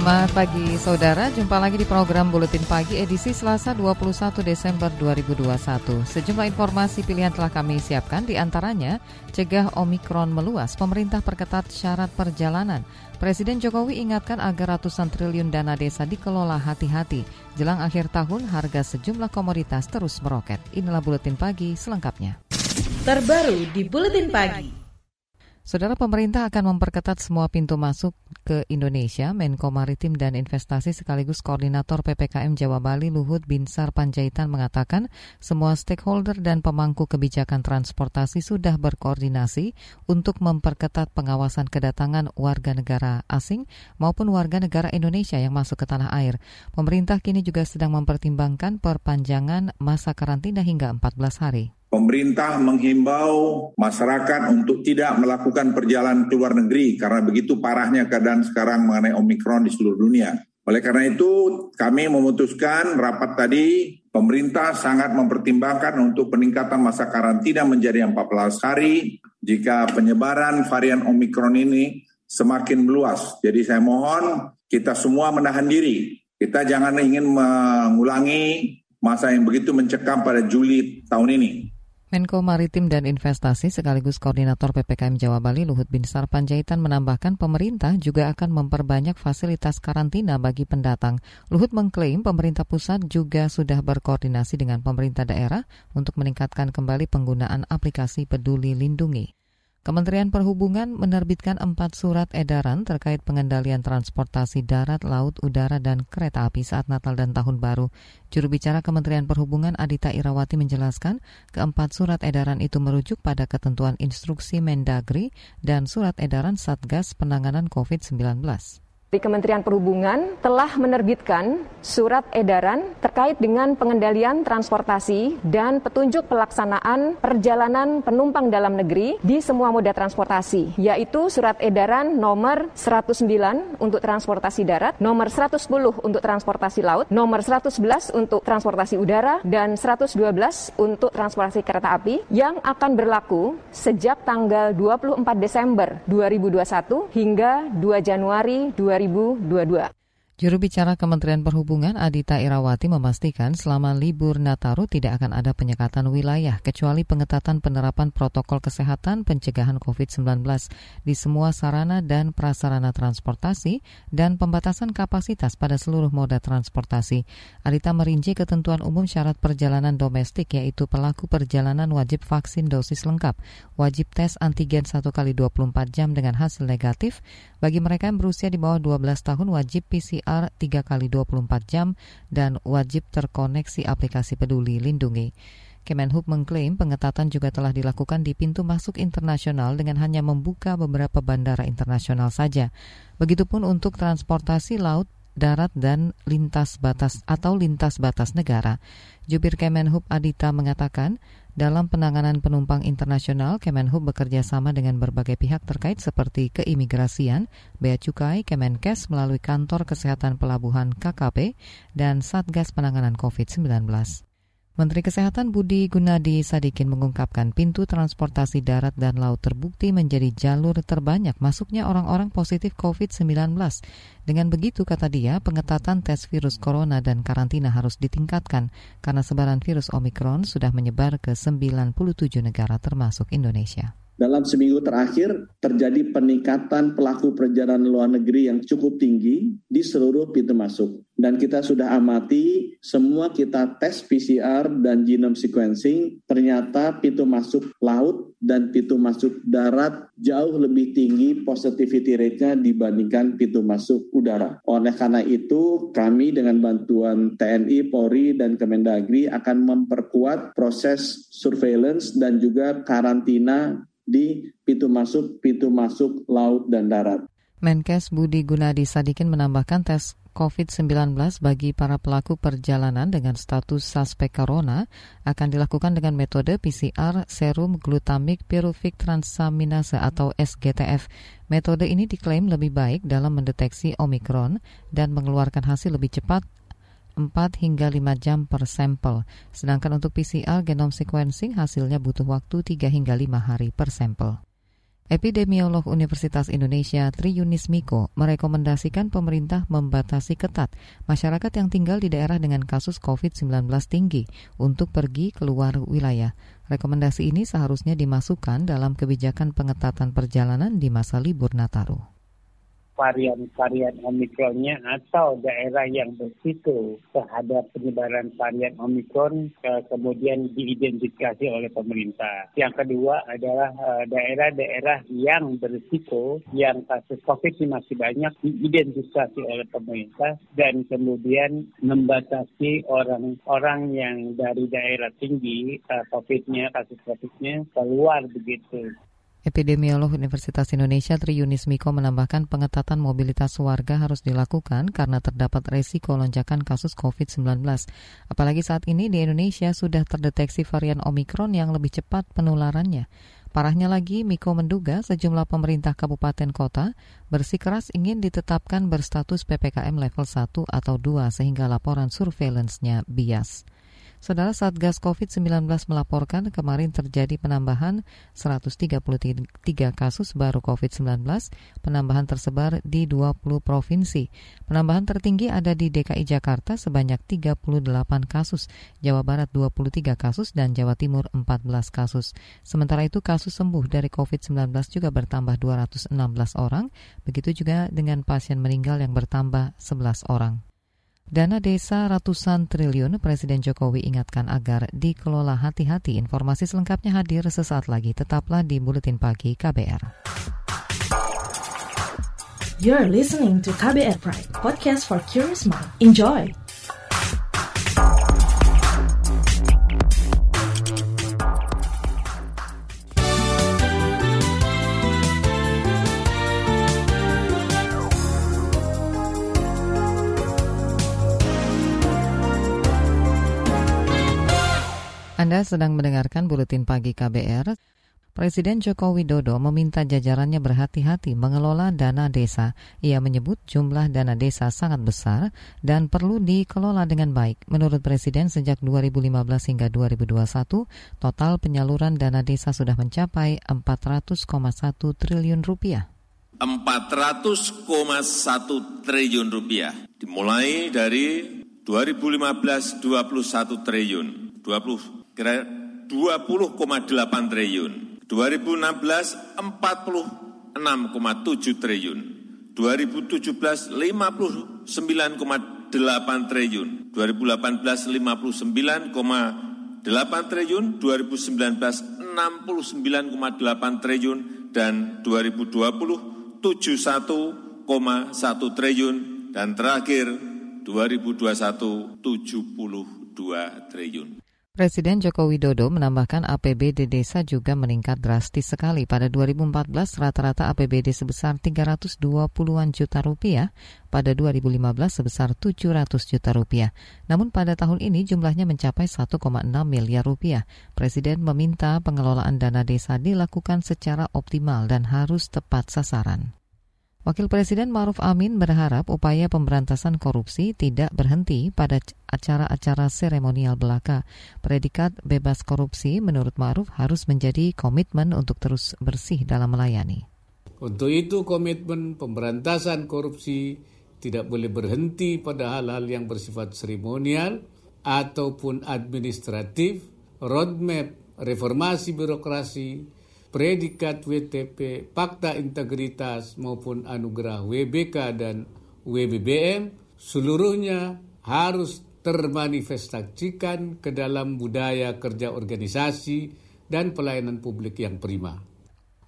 Selamat pagi saudara, jumpa lagi di program Buletin Pagi edisi Selasa 21 Desember 2021. Sejumlah informasi pilihan telah kami siapkan, di antaranya cegah Omikron meluas, pemerintah perketat syarat perjalanan. Presiden Jokowi ingatkan agar ratusan triliun dana desa dikelola hati-hati. Jelang akhir tahun, harga sejumlah komoditas terus meroket. Inilah Buletin Pagi selengkapnya. Terbaru di Buletin Pagi. Saudara pemerintah akan memperketat semua pintu masuk ke Indonesia. Menko Maritim dan Investasi sekaligus Koordinator PPKM Jawa Bali Luhut Binsar Panjaitan mengatakan semua stakeholder dan pemangku kebijakan transportasi sudah berkoordinasi untuk memperketat pengawasan kedatangan warga negara asing maupun warga negara Indonesia yang masuk ke tanah air. Pemerintah kini juga sedang mempertimbangkan perpanjangan masa karantina hingga 14 hari. Pemerintah menghimbau masyarakat untuk tidak melakukan perjalanan ke luar negeri karena begitu parahnya keadaan sekarang mengenai Omikron di seluruh dunia. Oleh karena itu, kami memutuskan rapat tadi pemerintah sangat mempertimbangkan untuk peningkatan masa karantina menjadi 14 hari jika penyebaran varian Omikron ini semakin meluas. Jadi saya mohon kita semua menahan diri. Kita jangan ingin mengulangi masa yang begitu mencekam pada Juli tahun ini. Menko Maritim dan Investasi sekaligus Koordinator PPKM Jawa Bali Luhut Binsar Panjaitan menambahkan pemerintah juga akan memperbanyak fasilitas karantina bagi pendatang. Luhut mengklaim pemerintah pusat juga sudah berkoordinasi dengan pemerintah daerah untuk meningkatkan kembali penggunaan aplikasi Peduli Lindungi. Kementerian Perhubungan menerbitkan empat surat edaran terkait pengendalian transportasi darat, laut, udara, dan kereta api saat Natal dan Tahun Baru. Juru bicara Kementerian Perhubungan Adita Irawati menjelaskan keempat surat edaran itu merujuk pada ketentuan instruksi Mendagri dan surat edaran Satgas Penanganan COVID-19 di Kementerian Perhubungan telah menerbitkan surat edaran terkait dengan pengendalian transportasi dan petunjuk pelaksanaan perjalanan penumpang dalam negeri di semua moda transportasi, yaitu surat edaran nomor 109 untuk transportasi darat, nomor 110 untuk transportasi laut, nomor 111 untuk transportasi udara, dan 112 untuk transportasi kereta api yang akan berlaku sejak tanggal 24 Desember 2021 hingga 2 Januari 2022. 2022. Juru bicara Kementerian Perhubungan Adita Irawati memastikan selama libur Nataru tidak akan ada penyekatan wilayah kecuali pengetatan penerapan protokol kesehatan pencegahan COVID-19 di semua sarana dan prasarana transportasi dan pembatasan kapasitas pada seluruh moda transportasi. Adita merinci ketentuan umum syarat perjalanan domestik yaitu pelaku perjalanan wajib vaksin dosis lengkap, wajib tes antigen 1 kali 24 jam dengan hasil negatif, bagi mereka yang berusia di bawah 12 tahun wajib PCR PCR 3 kali 24 jam dan wajib terkoneksi aplikasi peduli lindungi. Kemenhub mengklaim pengetatan juga telah dilakukan di pintu masuk internasional dengan hanya membuka beberapa bandara internasional saja. Begitupun untuk transportasi laut, darat, dan lintas batas atau lintas batas negara. Jubir Kemenhub Adita mengatakan, dalam penanganan penumpang internasional, Kemenhub bekerja sama dengan berbagai pihak terkait seperti keimigrasian, Bea Cukai, Kemenkes melalui Kantor Kesehatan Pelabuhan KKP, dan Satgas Penanganan COVID-19. Menteri Kesehatan Budi Gunadi Sadikin mengungkapkan pintu transportasi darat dan laut terbukti menjadi jalur terbanyak masuknya orang-orang positif COVID-19. Dengan begitu, kata dia, pengetatan tes virus corona dan karantina harus ditingkatkan karena sebaran virus Omikron sudah menyebar ke 97 negara termasuk Indonesia dalam seminggu terakhir terjadi peningkatan pelaku perjalanan luar negeri yang cukup tinggi di seluruh pintu masuk. Dan kita sudah amati semua kita tes PCR dan genome sequencing, ternyata pintu masuk laut dan pintu masuk darat jauh lebih tinggi positivity rate-nya dibandingkan pintu masuk udara. Oleh karena itu, kami dengan bantuan TNI, Polri, dan Kemendagri akan memperkuat proses surveillance dan juga karantina di pintu masuk pintu masuk laut dan darat. Menkes Budi Gunadi Sadikin menambahkan tes COVID-19 bagi para pelaku perjalanan dengan status suspek corona akan dilakukan dengan metode PCR serum glutamik piruvik transaminase atau SGTF. Metode ini diklaim lebih baik dalam mendeteksi Omikron dan mengeluarkan hasil lebih cepat 4 hingga 5 jam per sampel. Sedangkan untuk PCR genome sequencing hasilnya butuh waktu 3 hingga 5 hari per sampel. Epidemiolog Universitas Indonesia Tri Yunis Miko merekomendasikan pemerintah membatasi ketat masyarakat yang tinggal di daerah dengan kasus COVID-19 tinggi untuk pergi keluar wilayah. Rekomendasi ini seharusnya dimasukkan dalam kebijakan pengetatan perjalanan di masa libur Nataru varian-varian Omikronnya atau daerah yang berisiko terhadap penyebaran varian Omikron uh, kemudian diidentifikasi oleh pemerintah. Yang kedua adalah uh, daerah-daerah yang berisiko yang kasus COVID masih banyak diidentifikasi oleh pemerintah dan kemudian membatasi orang-orang yang dari daerah tinggi uh, COVID-nya, kasus COVID-nya keluar begitu. Epidemiolog Universitas Indonesia Tri Yunis Miko menambahkan pengetatan mobilitas warga harus dilakukan karena terdapat resiko lonjakan kasus COVID-19. Apalagi saat ini di Indonesia sudah terdeteksi varian Omikron yang lebih cepat penularannya. Parahnya lagi, Miko menduga sejumlah pemerintah kabupaten kota bersikeras ingin ditetapkan berstatus PPKM level 1 atau 2 sehingga laporan surveillance-nya bias. Saudara Satgas COVID-19 melaporkan kemarin terjadi penambahan 133 kasus baru COVID-19. Penambahan tersebar di 20 provinsi. Penambahan tertinggi ada di DKI Jakarta sebanyak 38 kasus, Jawa Barat 23 kasus, dan Jawa Timur 14 kasus. Sementara itu kasus sembuh dari COVID-19 juga bertambah 216 orang, begitu juga dengan pasien meninggal yang bertambah 11 orang. Dana desa ratusan triliun Presiden Jokowi ingatkan agar dikelola hati-hati. Informasi selengkapnya hadir sesaat lagi. Tetaplah di Buletin Pagi KBR. You're listening to KBR Pride, podcast for curious mind. Enjoy! Sedang mendengarkan Buletin Pagi KBR. Presiden Joko Widodo meminta jajarannya berhati-hati mengelola dana desa. Ia menyebut jumlah dana desa sangat besar dan perlu dikelola dengan baik. Menurut Presiden sejak 2015 hingga 2021, total penyaluran dana desa sudah mencapai 400,1 triliun rupiah. 400,1 triliun rupiah dimulai dari 2015 21 triliun 20 kira 20,8 triliun. 2016 46,7 triliun. 2017 59,8 triliun. 2018 59,8 triliun. 2019 69,8 triliun dan 2020 71,1 triliun dan terakhir 2021 72 triliun. Presiden Joko Widodo menambahkan APBD desa juga meningkat drastis sekali. Pada 2014 rata-rata APBD sebesar 320-an juta rupiah, pada 2015 sebesar 700 juta rupiah. Namun pada tahun ini jumlahnya mencapai 1,6 miliar rupiah. Presiden meminta pengelolaan dana desa dilakukan secara optimal dan harus tepat sasaran. Wakil Presiden Maruf Amin berharap upaya pemberantasan korupsi tidak berhenti pada acara-acara seremonial belaka. Predikat bebas korupsi menurut Maruf harus menjadi komitmen untuk terus bersih dalam melayani. Untuk itu komitmen pemberantasan korupsi tidak boleh berhenti pada hal-hal yang bersifat seremonial ataupun administratif, roadmap reformasi birokrasi, predikat WTP, fakta integritas maupun anugerah WBK dan WBBM seluruhnya harus termanifestasikan ke dalam budaya kerja organisasi dan pelayanan publik yang prima.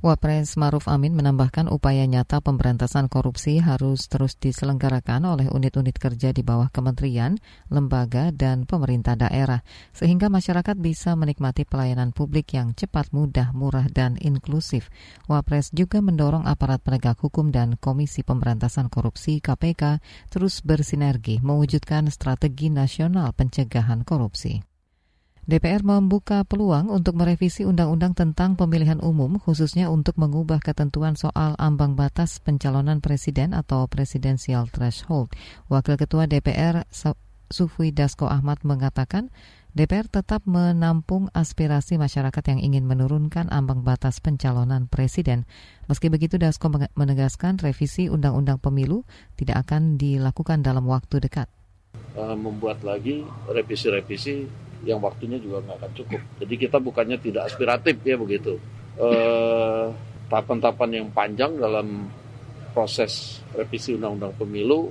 Wapres Maruf Amin menambahkan upaya nyata pemberantasan korupsi harus terus diselenggarakan oleh unit-unit kerja di bawah kementerian, lembaga, dan pemerintah daerah, sehingga masyarakat bisa menikmati pelayanan publik yang cepat, mudah, murah, dan inklusif. Wapres juga mendorong aparat penegak hukum dan Komisi Pemberantasan Korupsi KPK terus bersinergi mewujudkan strategi nasional pencegahan korupsi. DPR membuka peluang untuk merevisi undang-undang tentang pemilihan umum khususnya untuk mengubah ketentuan soal ambang batas pencalonan presiden atau presidensial threshold. Wakil Ketua DPR Sufwi Dasko Ahmad mengatakan DPR tetap menampung aspirasi masyarakat yang ingin menurunkan ambang batas pencalonan presiden. Meski begitu, Dasko menegaskan revisi Undang-Undang Pemilu tidak akan dilakukan dalam waktu dekat. Uh, membuat lagi revisi-revisi yang waktunya juga nggak akan cukup. Jadi kita bukannya tidak aspiratif ya begitu. Eh, tahapan-tahapan yang panjang dalam proses revisi undang-undang pemilu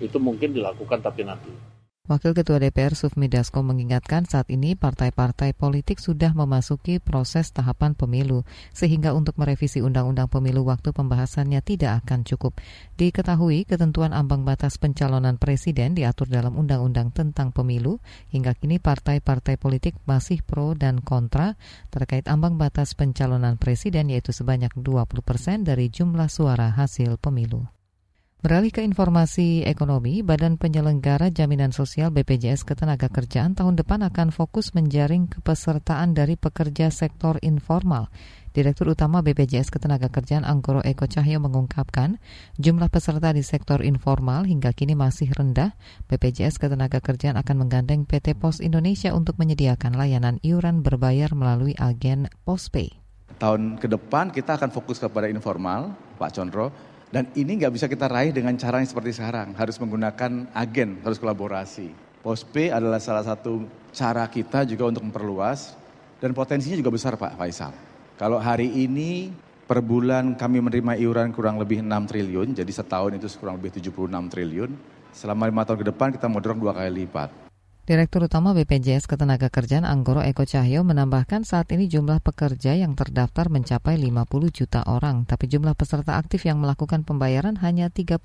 itu mungkin dilakukan tapi nanti. Wakil Ketua DPR Sufmi Dasko mengingatkan saat ini partai-partai politik sudah memasuki proses tahapan pemilu, sehingga untuk merevisi undang-undang pemilu waktu pembahasannya tidak akan cukup. Diketahui ketentuan ambang batas pencalonan presiden diatur dalam undang-undang tentang pemilu, hingga kini partai-partai politik masih pro dan kontra terkait ambang batas pencalonan presiden yaitu sebanyak 20 persen dari jumlah suara hasil pemilu. Beralih ke informasi ekonomi, Badan Penyelenggara Jaminan Sosial BPJS Ketenagakerjaan tahun depan akan fokus menjaring kepesertaan dari pekerja sektor informal. Direktur Utama BPJS Ketenagakerjaan Anggoro Eko Cahyo mengungkapkan, jumlah peserta di sektor informal hingga kini masih rendah. BPJS Ketenagakerjaan akan menggandeng PT Pos Indonesia untuk menyediakan layanan iuran berbayar melalui agen Postpay. Tahun ke depan kita akan fokus kepada informal, Pak Condro, dan ini nggak bisa kita raih dengan cara yang seperti sekarang. Harus menggunakan agen, harus kolaborasi. Postpay adalah salah satu cara kita juga untuk memperluas dan potensinya juga besar Pak Faisal. Kalau hari ini per bulan kami menerima iuran kurang lebih 6 triliun, jadi setahun itu kurang lebih 76 triliun. Selama lima tahun ke depan kita mau dorong dua kali lipat. Direktur Utama BPJS Ketenagakerjaan Anggoro Eko Cahyo menambahkan saat ini jumlah pekerja yang terdaftar mencapai 50 juta orang, tapi jumlah peserta aktif yang melakukan pembayaran hanya 31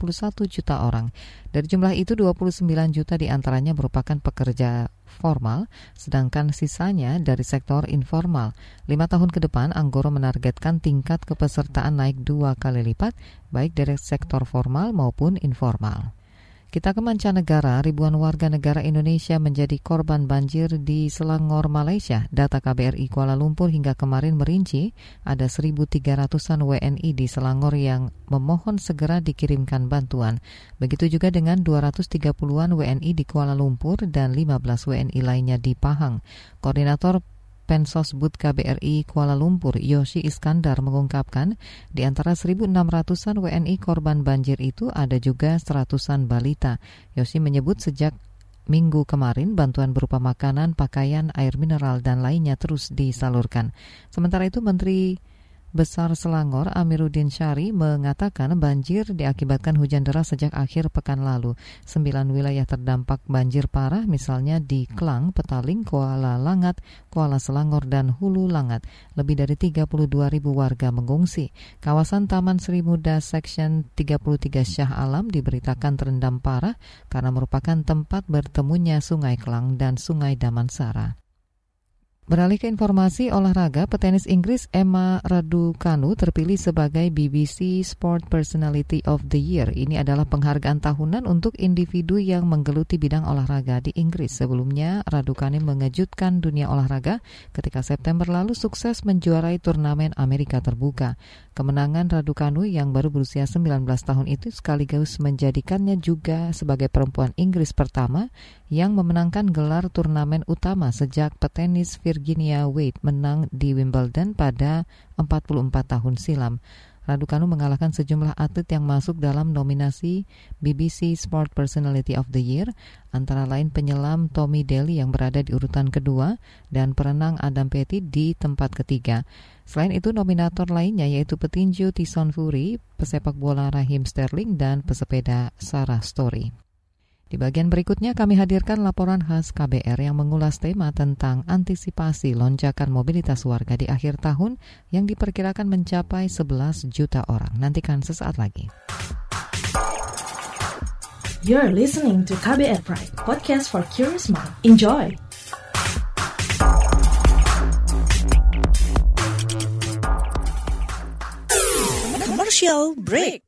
juta orang. Dari jumlah itu 29 juta di antaranya merupakan pekerja formal, sedangkan sisanya dari sektor informal. Lima tahun ke depan, Anggoro menargetkan tingkat kepesertaan naik dua kali lipat, baik dari sektor formal maupun informal. Kita ke mancanegara, ribuan warga negara Indonesia menjadi korban banjir di Selangor, Malaysia. Data KBRI Kuala Lumpur hingga kemarin merinci ada 1.300-an WNI di Selangor yang memohon segera dikirimkan bantuan. Begitu juga dengan 230-an WNI di Kuala Lumpur dan 15 WNI lainnya di Pahang. Koordinator Pensos Bud KBRI Kuala Lumpur, Yoshi Iskandar mengungkapkan, di antara 1.600-an WNI korban banjir itu ada juga seratusan balita. Yoshi menyebut sejak minggu kemarin bantuan berupa makanan, pakaian, air mineral, dan lainnya terus disalurkan. Sementara itu Menteri Besar Selangor Amiruddin Syari mengatakan banjir diakibatkan hujan deras sejak akhir pekan lalu. Sembilan wilayah terdampak banjir parah misalnya di Klang, Petaling, Kuala Langat, Kuala Selangor, dan Hulu Langat. Lebih dari 32 ribu warga mengungsi. Kawasan Taman Sri Muda Section 33 Syah Alam diberitakan terendam parah karena merupakan tempat bertemunya Sungai Klang dan Sungai Damansara. Beralih ke informasi olahraga, petenis Inggris Emma Raducanu terpilih sebagai BBC Sport Personality of the Year. Ini adalah penghargaan tahunan untuk individu yang menggeluti bidang olahraga di Inggris. Sebelumnya, Raducanu mengejutkan dunia olahraga ketika September lalu sukses menjuarai turnamen Amerika Terbuka. Kemenangan Raducanu yang baru berusia 19 tahun itu sekaligus menjadikannya juga sebagai perempuan Inggris pertama yang memenangkan gelar turnamen utama sejak petenis Virginia Wade menang di Wimbledon pada 44 tahun silam. Raducanu mengalahkan sejumlah atlet yang masuk dalam nominasi BBC Sport Personality of the Year, antara lain penyelam Tommy Daly yang berada di urutan kedua dan perenang Adam Petty di tempat ketiga. Selain itu, nominator lainnya yaitu petinju Tyson Fury, pesepak bola Raheem Sterling, dan pesepeda Sarah Story. Di bagian berikutnya kami hadirkan laporan khas KBR yang mengulas tema tentang antisipasi lonjakan mobilitas warga di akhir tahun yang diperkirakan mencapai 11 juta orang. Nantikan sesaat lagi. You're listening to KBR Pride, podcast for curious mind. Enjoy! Commercial break.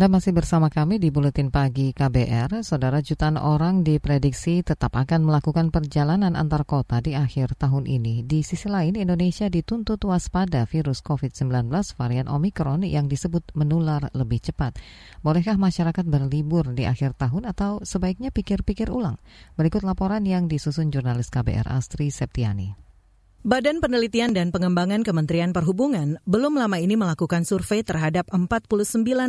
Anda masih bersama kami di Buletin Pagi KBR. Saudara jutaan orang diprediksi tetap akan melakukan perjalanan antar kota di akhir tahun ini. Di sisi lain, Indonesia dituntut waspada virus COVID-19 varian Omikron yang disebut menular lebih cepat. Bolehkah masyarakat berlibur di akhir tahun atau sebaiknya pikir-pikir ulang? Berikut laporan yang disusun jurnalis KBR Astri Septiani. Badan Penelitian dan Pengembangan Kementerian Perhubungan belum lama ini melakukan survei terhadap 49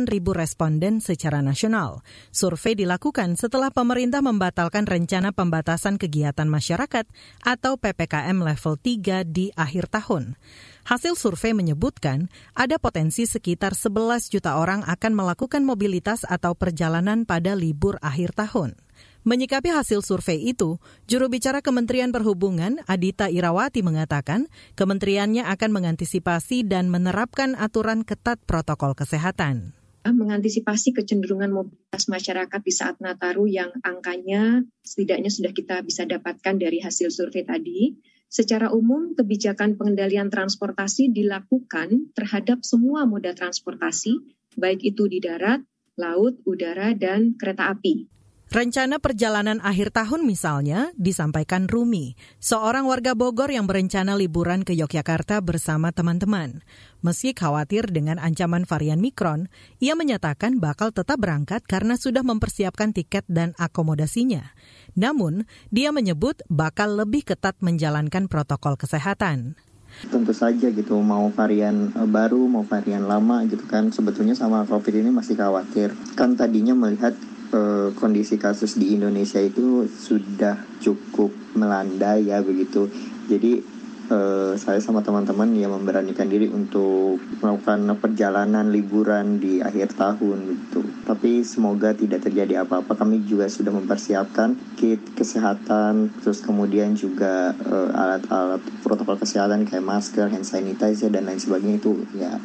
ribu responden secara nasional. Survei dilakukan setelah pemerintah membatalkan rencana pembatasan kegiatan masyarakat atau PPKM level 3 di akhir tahun. Hasil survei menyebutkan ada potensi sekitar 11 juta orang akan melakukan mobilitas atau perjalanan pada libur akhir tahun. Menyikapi hasil survei itu, juru bicara Kementerian Perhubungan Adita Irawati mengatakan kementeriannya akan mengantisipasi dan menerapkan aturan ketat protokol kesehatan mengantisipasi kecenderungan mobilitas masyarakat di saat Nataru yang angkanya setidaknya sudah kita bisa dapatkan dari hasil survei tadi. Secara umum, kebijakan pengendalian transportasi dilakukan terhadap semua moda transportasi, baik itu di darat, laut, udara, dan kereta api. Rencana perjalanan akhir tahun misalnya disampaikan Rumi, seorang warga Bogor yang berencana liburan ke Yogyakarta bersama teman-teman. Meski khawatir dengan ancaman varian Mikron, ia menyatakan bakal tetap berangkat karena sudah mempersiapkan tiket dan akomodasinya. Namun, dia menyebut bakal lebih ketat menjalankan protokol kesehatan tentu saja gitu mau varian eh, baru mau varian lama gitu kan sebetulnya sama covid ini masih khawatir kan tadinya melihat uh, kondisi kasus di Indonesia itu sudah cukup melanda ya begitu. Jadi uh, saya sama teman-teman yang memberanikan diri untuk melakukan perjalanan liburan di akhir tahun gitu. Tapi semoga tidak terjadi apa-apa. Kami juga sudah mempersiapkan kit kesehatan, terus kemudian juga uh, alat-alat protokol kesehatan kayak masker, hand sanitizer dan lain sebagainya itu ya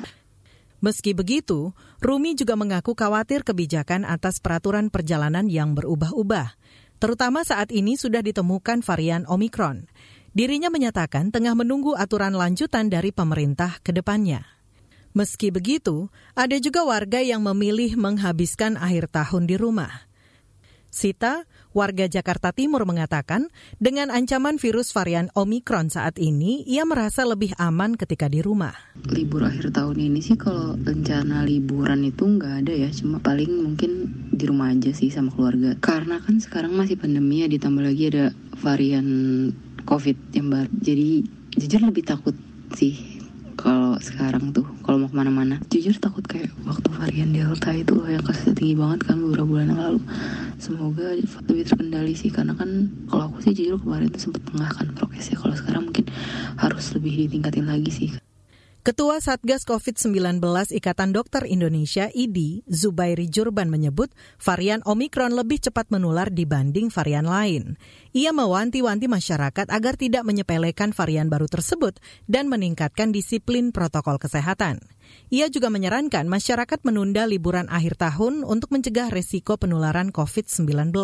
Meski begitu, Rumi juga mengaku khawatir kebijakan atas peraturan perjalanan yang berubah-ubah, terutama saat ini sudah ditemukan varian Omikron. Dirinya menyatakan tengah menunggu aturan lanjutan dari pemerintah ke depannya. Meski begitu, ada juga warga yang memilih menghabiskan akhir tahun di rumah. Sita, warga Jakarta Timur mengatakan, dengan ancaman virus varian Omikron saat ini, ia merasa lebih aman ketika di rumah. Libur akhir tahun ini sih kalau rencana liburan itu nggak ada ya, cuma paling mungkin di rumah aja sih sama keluarga. Karena kan sekarang masih pandemi ya, ditambah lagi ada varian COVID yang baru. Jadi jujur lebih takut sih kalau sekarang tuh kalau mau ke mana-mana. Jujur takut kayak waktu varian delta itu yang kasusnya tinggi banget kan beberapa bulan yang lalu. Semoga lebih terkendali sih karena kan kalau aku sih jujur kemarin tuh sempat tengah kan prokesnya. Kalau sekarang mungkin harus lebih ditingkatin lagi sih Ketua Satgas COVID-19 Ikatan Dokter Indonesia IDI, Zubairi Jurban menyebut varian Omikron lebih cepat menular dibanding varian lain. Ia mewanti-wanti masyarakat agar tidak menyepelekan varian baru tersebut dan meningkatkan disiplin protokol kesehatan. Ia juga menyarankan masyarakat menunda liburan akhir tahun untuk mencegah resiko penularan COVID-19.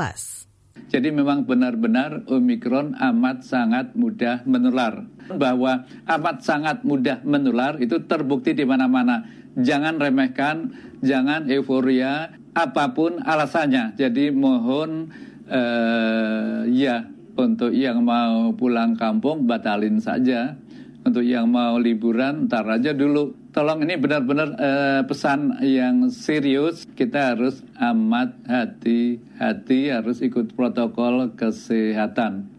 Jadi memang benar-benar Omikron amat sangat mudah menular. Bahwa amat sangat mudah menular itu terbukti di mana-mana. Jangan remehkan, jangan euforia, apa pun alasannya. Jadi mohon eh, ya untuk yang mau pulang kampung batalin saja. Untuk yang mau liburan ntar aja dulu tolong ini benar-benar uh, pesan yang serius. Kita harus amat hati-hati, harus ikut protokol kesehatan.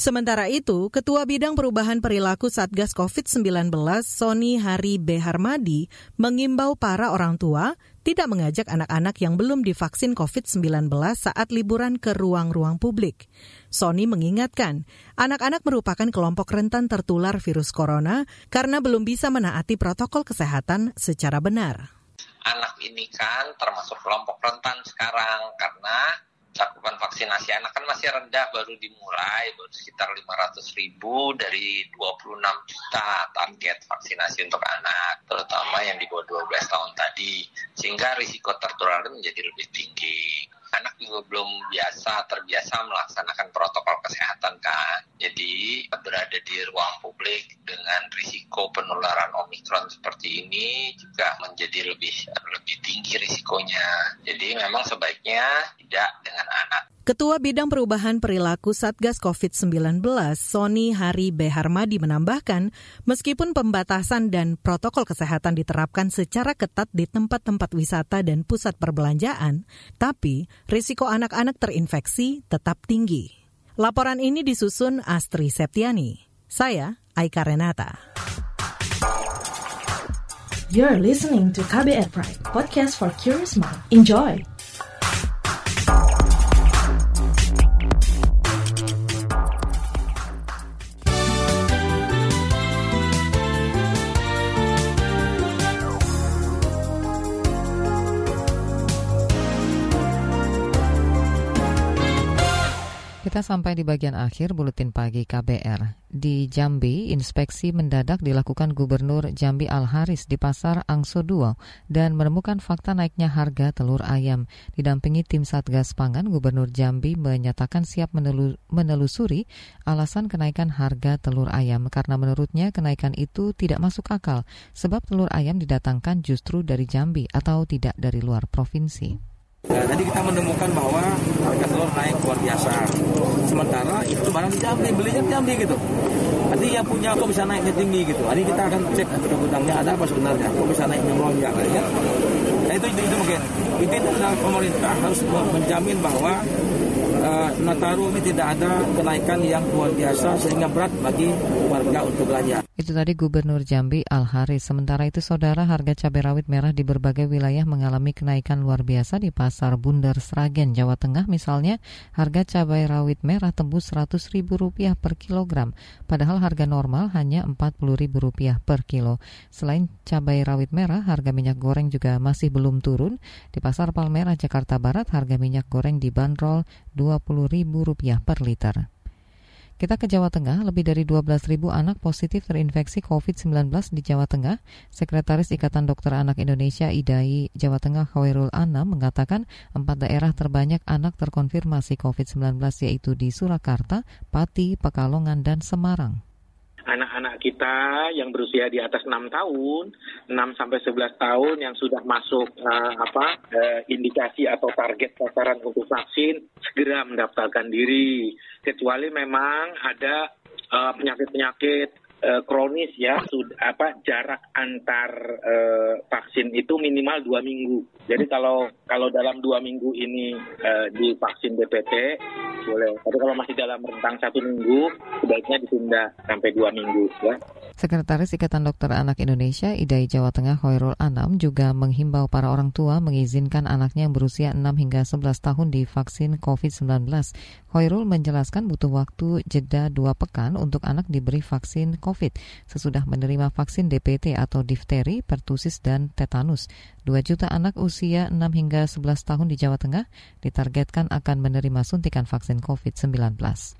Sementara itu, Ketua Bidang Perubahan Perilaku Satgas COVID-19 Sony Hari B. Harmadi mengimbau para orang tua tidak mengajak anak-anak yang belum divaksin COVID-19 saat liburan ke ruang-ruang publik. Sony mengingatkan, anak-anak merupakan kelompok rentan tertular virus corona karena belum bisa menaati protokol kesehatan secara benar. Anak ini kan termasuk kelompok rentan sekarang karena cakupan vaksinasi anak kan masih rendah baru dimulai baru sekitar 500 ribu dari 26 juta target vaksinasi untuk anak terutama yang di bawah 12 tahun tadi. Sehingga risiko tertular menjadi lebih tinggi anak juga belum biasa terbiasa melaksanakan protokol kesehatan kan jadi berada di ruang publik dengan risiko penularan omikron seperti ini juga menjadi lebih lebih tinggi risikonya jadi memang sebaiknya tidak dengan anak Ketua Bidang Perubahan Perilaku Satgas COVID-19, Sony Hari B. Harmadi menambahkan, meskipun pembatasan dan protokol kesehatan diterapkan secara ketat di tempat-tempat wisata dan pusat perbelanjaan, tapi risiko anak-anak terinfeksi tetap tinggi. Laporan ini disusun Astri Septiani. Saya, Aika Renata. You're listening to KBR Pride, podcast for curious mind. Enjoy! Kita sampai di bagian akhir buletin pagi KBR. Di Jambi, inspeksi mendadak dilakukan Gubernur Jambi Al-Haris di Pasar Angso 2 dan menemukan fakta naiknya harga telur ayam. Didampingi tim Satgas Pangan, Gubernur Jambi menyatakan siap menelusuri alasan kenaikan harga telur ayam karena menurutnya kenaikan itu tidak masuk akal sebab telur ayam didatangkan justru dari Jambi atau tidak dari luar provinsi. Nah, tadi kita menemukan bahwa harga telur naik luar biasa. Sementara itu barang di Jambi, belinya di Jambi gitu. Nanti yang punya kok bisa naiknya tinggi gitu. Hari kita akan cek ke gudangnya ada apa sebenarnya, kok bisa naik melonjak ya. Nah itu, itu, itu mungkin. Intinya adalah pemerintah harus menjamin bahwa uh, Nataru ini tidak ada kenaikan yang luar biasa sehingga berat bagi warga untuk belanja. Itu tadi Gubernur Jambi Al Haris. Sementara itu, saudara harga cabai rawit merah di berbagai wilayah mengalami kenaikan luar biasa di pasar Bundar Sragen, Jawa Tengah. Misalnya, harga cabai rawit merah tembus Rp100.000 per kilogram, padahal harga normal hanya Rp40.000 per kilo. Selain cabai rawit merah, harga minyak goreng juga masih belum turun. Di pasar Palmerah, Jakarta Barat, harga minyak goreng dibanderol Rp20.000 per liter. Kita ke Jawa Tengah, lebih dari 12.000 anak positif terinfeksi COVID-19 di Jawa Tengah. Sekretaris Ikatan Dokter Anak Indonesia IDAI Jawa Tengah Khairul Anam mengatakan empat daerah terbanyak anak terkonfirmasi COVID-19 yaitu di Surakarta, Pati, Pekalongan, dan Semarang anak-anak kita yang berusia di atas 6 tahun, 6 sampai 11 tahun yang sudah masuk uh, apa uh, indikasi atau target sasaran untuk vaksin segera mendaftarkan diri. Kecuali memang ada penyakit-penyakit uh, kronis ya sudah apa jarak antar uh, vaksin itu minimal dua minggu. Jadi kalau kalau dalam dua minggu ini uh, divaksin DPT boleh. Tapi kalau masih dalam rentang satu minggu, sebaiknya ditunda sampai dua minggu. Ya. Sekretaris Ikatan Dokter Anak Indonesia IDAI Jawa Tengah Hoirul Anam juga menghimbau para orang tua mengizinkan anaknya yang berusia 6 hingga 11 tahun divaksin COVID-19. Hoirul menjelaskan butuh waktu jeda dua pekan untuk anak diberi vaksin COVID sesudah menerima vaksin DPT atau difteri, pertusis, dan tetanus. 2 juta anak usia 6 hingga 11 tahun di Jawa Tengah ditargetkan akan menerima suntikan vaksin COVID-19.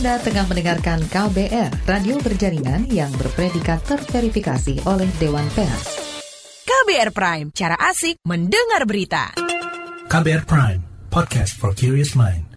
Anda tengah mendengarkan KBR, radio berjaringan yang berpredikat terverifikasi oleh Dewan Pers. KBR Prime, cara asik mendengar berita. KBR Prime, podcast for curious mind.